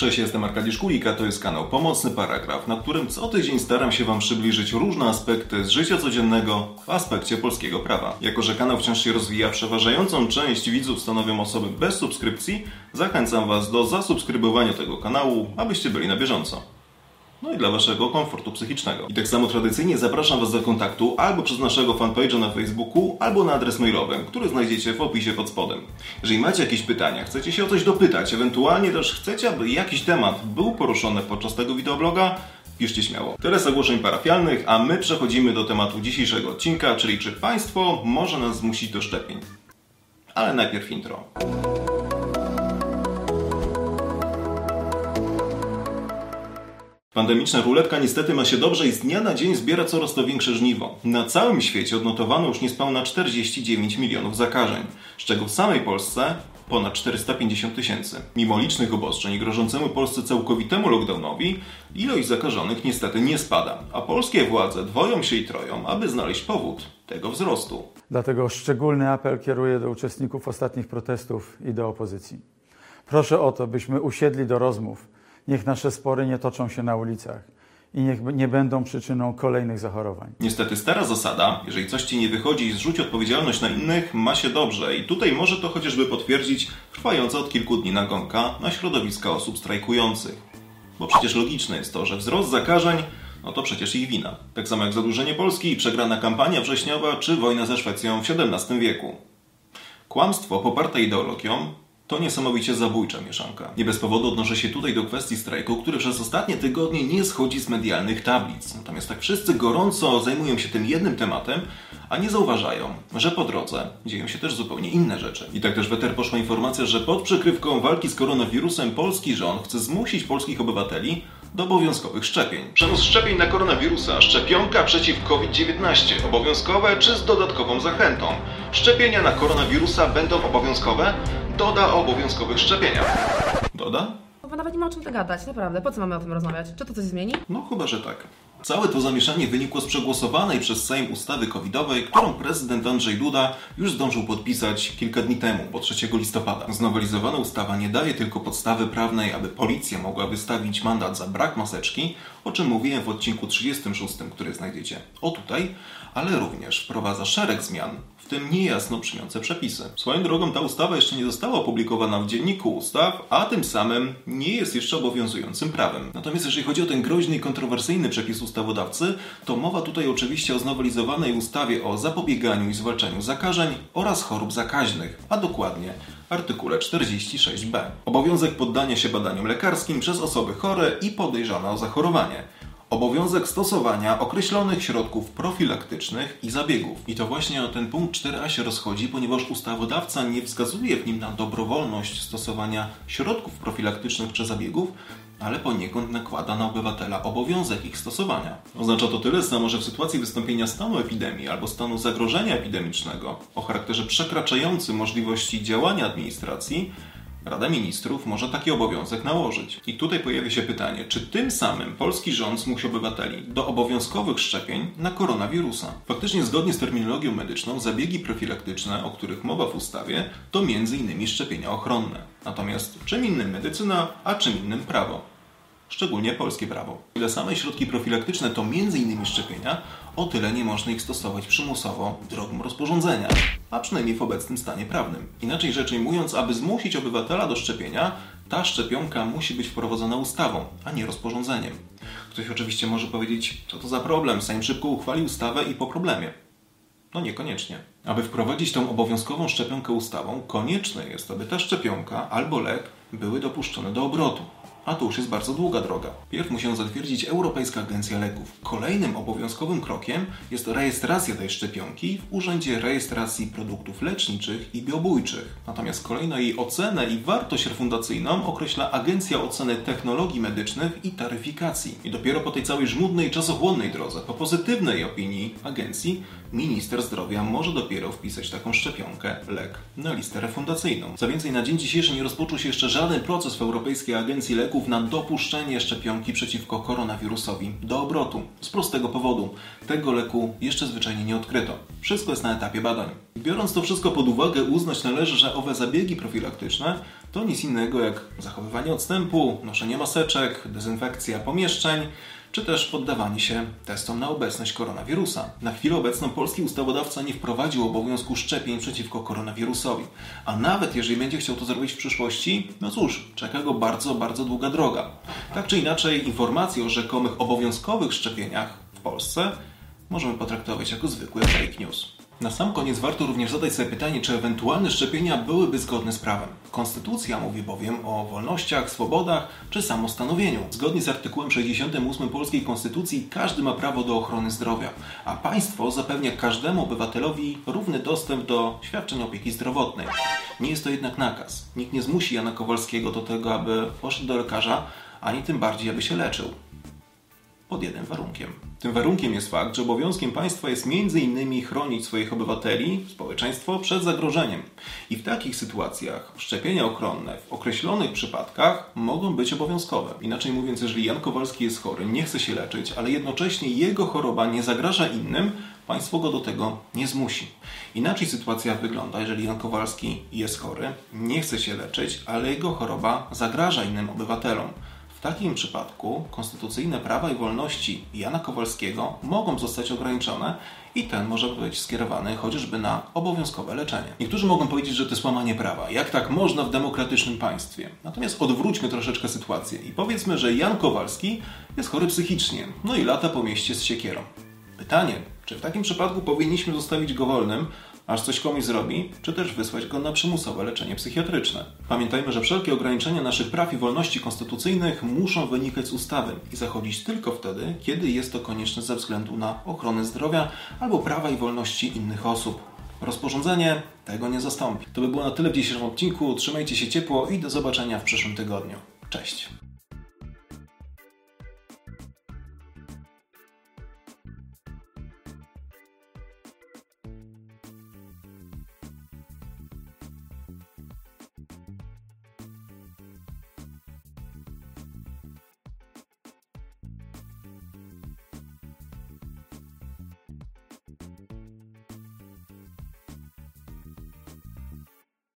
Cześć, jestem Arkadiusz Kulik, a to jest kanał Pomocny Paragraf, na którym co tydzień staram się Wam przybliżyć różne aspekty z życia codziennego w aspekcie polskiego prawa. Jako, że kanał wciąż się rozwija, przeważającą część widzów stanowią osoby bez subskrypcji, zachęcam Was do zasubskrybowania tego kanału, abyście byli na bieżąco no i dla Waszego komfortu psychicznego. I tak samo tradycyjnie zapraszam Was do kontaktu albo przez naszego fanpage'a na Facebooku, albo na adres mailowy, który znajdziecie w opisie pod spodem. Jeżeli macie jakieś pytania, chcecie się o coś dopytać, ewentualnie też chcecie, aby jakiś temat był poruszony podczas tego wideobloga, piszcie śmiało. Tyle z ogłoszeń parafialnych, a my przechodzimy do tematu dzisiejszego odcinka, czyli czy państwo może nas zmusić do szczepień. Ale najpierw intro. Pandemiczna ruletka niestety ma się dobrze i z dnia na dzień zbiera coraz to większe żniwo. Na całym świecie odnotowano już niespełna 49 milionów zakażeń, z czego w samej Polsce ponad 450 tysięcy. Mimo licznych obostrzeń grożącemu Polsce całkowitemu lockdownowi, ilość zakażonych niestety nie spada, a polskie władze dwoją się i troją, aby znaleźć powód tego wzrostu. Dlatego szczególny apel kieruję do uczestników ostatnich protestów i do opozycji. Proszę o to, byśmy usiedli do rozmów Niech nasze spory nie toczą się na ulicach i niech nie będą przyczyną kolejnych zachorowań. Niestety stara zasada, jeżeli coś ci nie wychodzi i zrzuć odpowiedzialność na innych, ma się dobrze i tutaj może to chociażby potwierdzić trwająca od kilku dni nagonka na środowiska osób strajkujących. Bo przecież logiczne jest to, że wzrost zakażeń no to przecież ich wina. Tak samo jak zadłużenie Polski, przegrana kampania wrześniowa czy wojna ze Szwecją w XVII wieku. Kłamstwo poparte ideologią to niesamowicie zabójcza mieszanka. Nie bez powodu odnoszę się tutaj do kwestii strajku, który przez ostatnie tygodnie nie schodzi z medialnych tablic. Natomiast tak wszyscy gorąco zajmują się tym jednym tematem, a nie zauważają, że po drodze dzieją się też zupełnie inne rzeczy. I tak też weter poszła informacja, że pod przykrywką walki z koronawirusem polski rząd chce zmusić polskich obywateli do obowiązkowych szczepień. Przenos szczepień na koronawirusa, szczepionka przeciw COVID-19, obowiązkowe czy z dodatkową zachętą. Szczepienia na koronawirusa będą obowiązkowe, doda o obowiązkowych szczepieniach. Doda? Bo nawet nie ma o czym to gadać, naprawdę. Po co mamy o tym rozmawiać? Czy to coś zmieni? No chyba, że tak. Całe to zamieszanie wynikło z przegłosowanej przez Sejm ustawy covidowej, którą prezydent Andrzej Duda już zdążył podpisać kilka dni temu, bo 3 listopada. Znowelizowana ustawa nie daje tylko podstawy prawnej, aby policja mogła wystawić mandat za brak maseczki, o czym mówiłem w odcinku 36, który znajdziecie o tutaj, ale również wprowadza szereg zmian, tym niejasno brzmiące przepisy. Swoją drogą ta ustawa jeszcze nie została opublikowana w Dzienniku Ustaw, a tym samym nie jest jeszcze obowiązującym prawem. Natomiast jeżeli chodzi o ten groźny i kontrowersyjny przepis ustawodawcy, to mowa tutaj oczywiście o znowelizowanej ustawie o zapobieganiu i zwalczaniu zakażeń oraz chorób zakaźnych, a dokładnie artykule 46b. Obowiązek poddania się badaniom lekarskim przez osoby chore i podejrzane o zachorowanie obowiązek stosowania określonych środków profilaktycznych i zabiegów. I to właśnie o ten punkt 4a się rozchodzi, ponieważ ustawodawca nie wskazuje w nim na dobrowolność stosowania środków profilaktycznych czy zabiegów, ale poniekąd nakłada na obywatela obowiązek ich stosowania. Oznacza to tyle samo, że w sytuacji wystąpienia stanu epidemii albo stanu zagrożenia epidemicznego o charakterze przekraczającym możliwości działania administracji, Rada Ministrów może taki obowiązek nałożyć. I tutaj pojawia się pytanie, czy tym samym polski rząd zmusi obywateli do obowiązkowych szczepień na koronawirusa? Faktycznie zgodnie z terminologią medyczną zabiegi profilaktyczne, o których mowa w ustawie, to m.in. szczepienia ochronne. Natomiast czym innym medycyna, a czym innym prawo? Szczególnie polskie prawo. Ile same środki profilaktyczne to m.in. szczepienia, o tyle nie można ich stosować przymusowo drogą rozporządzenia, a przynajmniej w obecnym stanie prawnym. Inaczej rzecz ujmując, aby zmusić obywatela do szczepienia, ta szczepionka musi być wprowadzona ustawą, a nie rozporządzeniem. Ktoś oczywiście może powiedzieć, co to za problem, Sejm szybko uchwali ustawę i po problemie. No niekoniecznie. Aby wprowadzić tą obowiązkową szczepionkę ustawą, konieczne jest, aby ta szczepionka albo lek były dopuszczone do obrotu a to już jest bardzo długa droga. Pierw musi ją zatwierdzić Europejska Agencja Leków. Kolejnym obowiązkowym krokiem jest rejestracja tej szczepionki w Urzędzie Rejestracji Produktów Leczniczych i Biobójczych. Natomiast kolejno jej ocenę i wartość refundacyjną określa Agencja Oceny Technologii Medycznych i Taryfikacji. I dopiero po tej całej żmudnej, czasochłonnej drodze, po pozytywnej opinii agencji, minister zdrowia może dopiero wpisać taką szczepionkę, lek, na listę refundacyjną. Co więcej, na dzień dzisiejszy nie rozpoczął się jeszcze żaden proces w Europejskiej Agencji Leków leków na dopuszczenie szczepionki przeciwko koronawirusowi do obrotu. Z prostego powodu. Tego leku jeszcze zwyczajnie nie odkryto. Wszystko jest na etapie badań. Biorąc to wszystko pod uwagę, uznać należy, że owe zabiegi profilaktyczne to nic innego jak zachowywanie odstępu, noszenie maseczek, dezynfekcja pomieszczeń, czy też poddawanie się testom na obecność koronawirusa. Na chwilę obecną polski ustawodawca nie wprowadził obowiązku szczepień przeciwko koronawirusowi, a nawet jeżeli będzie chciał to zrobić w przyszłości, no cóż, czeka go bardzo, bardzo długa droga. Tak czy inaczej, informacje o rzekomych obowiązkowych szczepieniach w Polsce możemy potraktować jako zwykły fake news. Na sam koniec warto również zadać sobie pytanie, czy ewentualne szczepienia byłyby zgodne z prawem. Konstytucja mówi bowiem o wolnościach, swobodach czy samostanowieniu. Zgodnie z artykułem 68 polskiej konstytucji każdy ma prawo do ochrony zdrowia, a państwo zapewnia każdemu obywatelowi równy dostęp do świadczeń opieki zdrowotnej. Nie jest to jednak nakaz. Nikt nie zmusi Jana Kowalskiego do tego, aby poszedł do lekarza, ani tym bardziej, aby się leczył pod jednym warunkiem. Tym warunkiem jest fakt, że obowiązkiem państwa jest m.in. chronić swoich obywateli, społeczeństwo przed zagrożeniem. I w takich sytuacjach szczepienia ochronne w określonych przypadkach mogą być obowiązkowe. Inaczej mówiąc, jeżeli Jan Kowalski jest chory, nie chce się leczyć, ale jednocześnie jego choroba nie zagraża innym, państwo go do tego nie zmusi. Inaczej sytuacja wygląda, jeżeli Jan Kowalski jest chory, nie chce się leczyć, ale jego choroba zagraża innym obywatelom. W takim przypadku konstytucyjne prawa i wolności Jana Kowalskiego mogą zostać ograniczone i ten może być skierowany chociażby na obowiązkowe leczenie. Niektórzy mogą powiedzieć, że to jest łamanie prawa. Jak tak można w demokratycznym państwie? Natomiast odwróćmy troszeczkę sytuację i powiedzmy, że Jan Kowalski jest chory psychicznie, no i lata po mieście z siekierą. Pytanie, czy w takim przypadku powinniśmy zostawić go wolnym, aż coś komuś zrobi, czy też wysłać go na przymusowe leczenie psychiatryczne. Pamiętajmy, że wszelkie ograniczenia naszych praw i wolności konstytucyjnych muszą wynikać z ustawy i zachodzić tylko wtedy, kiedy jest to konieczne ze względu na ochronę zdrowia albo prawa i wolności innych osób. Rozporządzenie tego nie zastąpi. To by było na tyle w dzisiejszym odcinku. Trzymajcie się ciepło i do zobaczenia w przyszłym tygodniu. Cześć!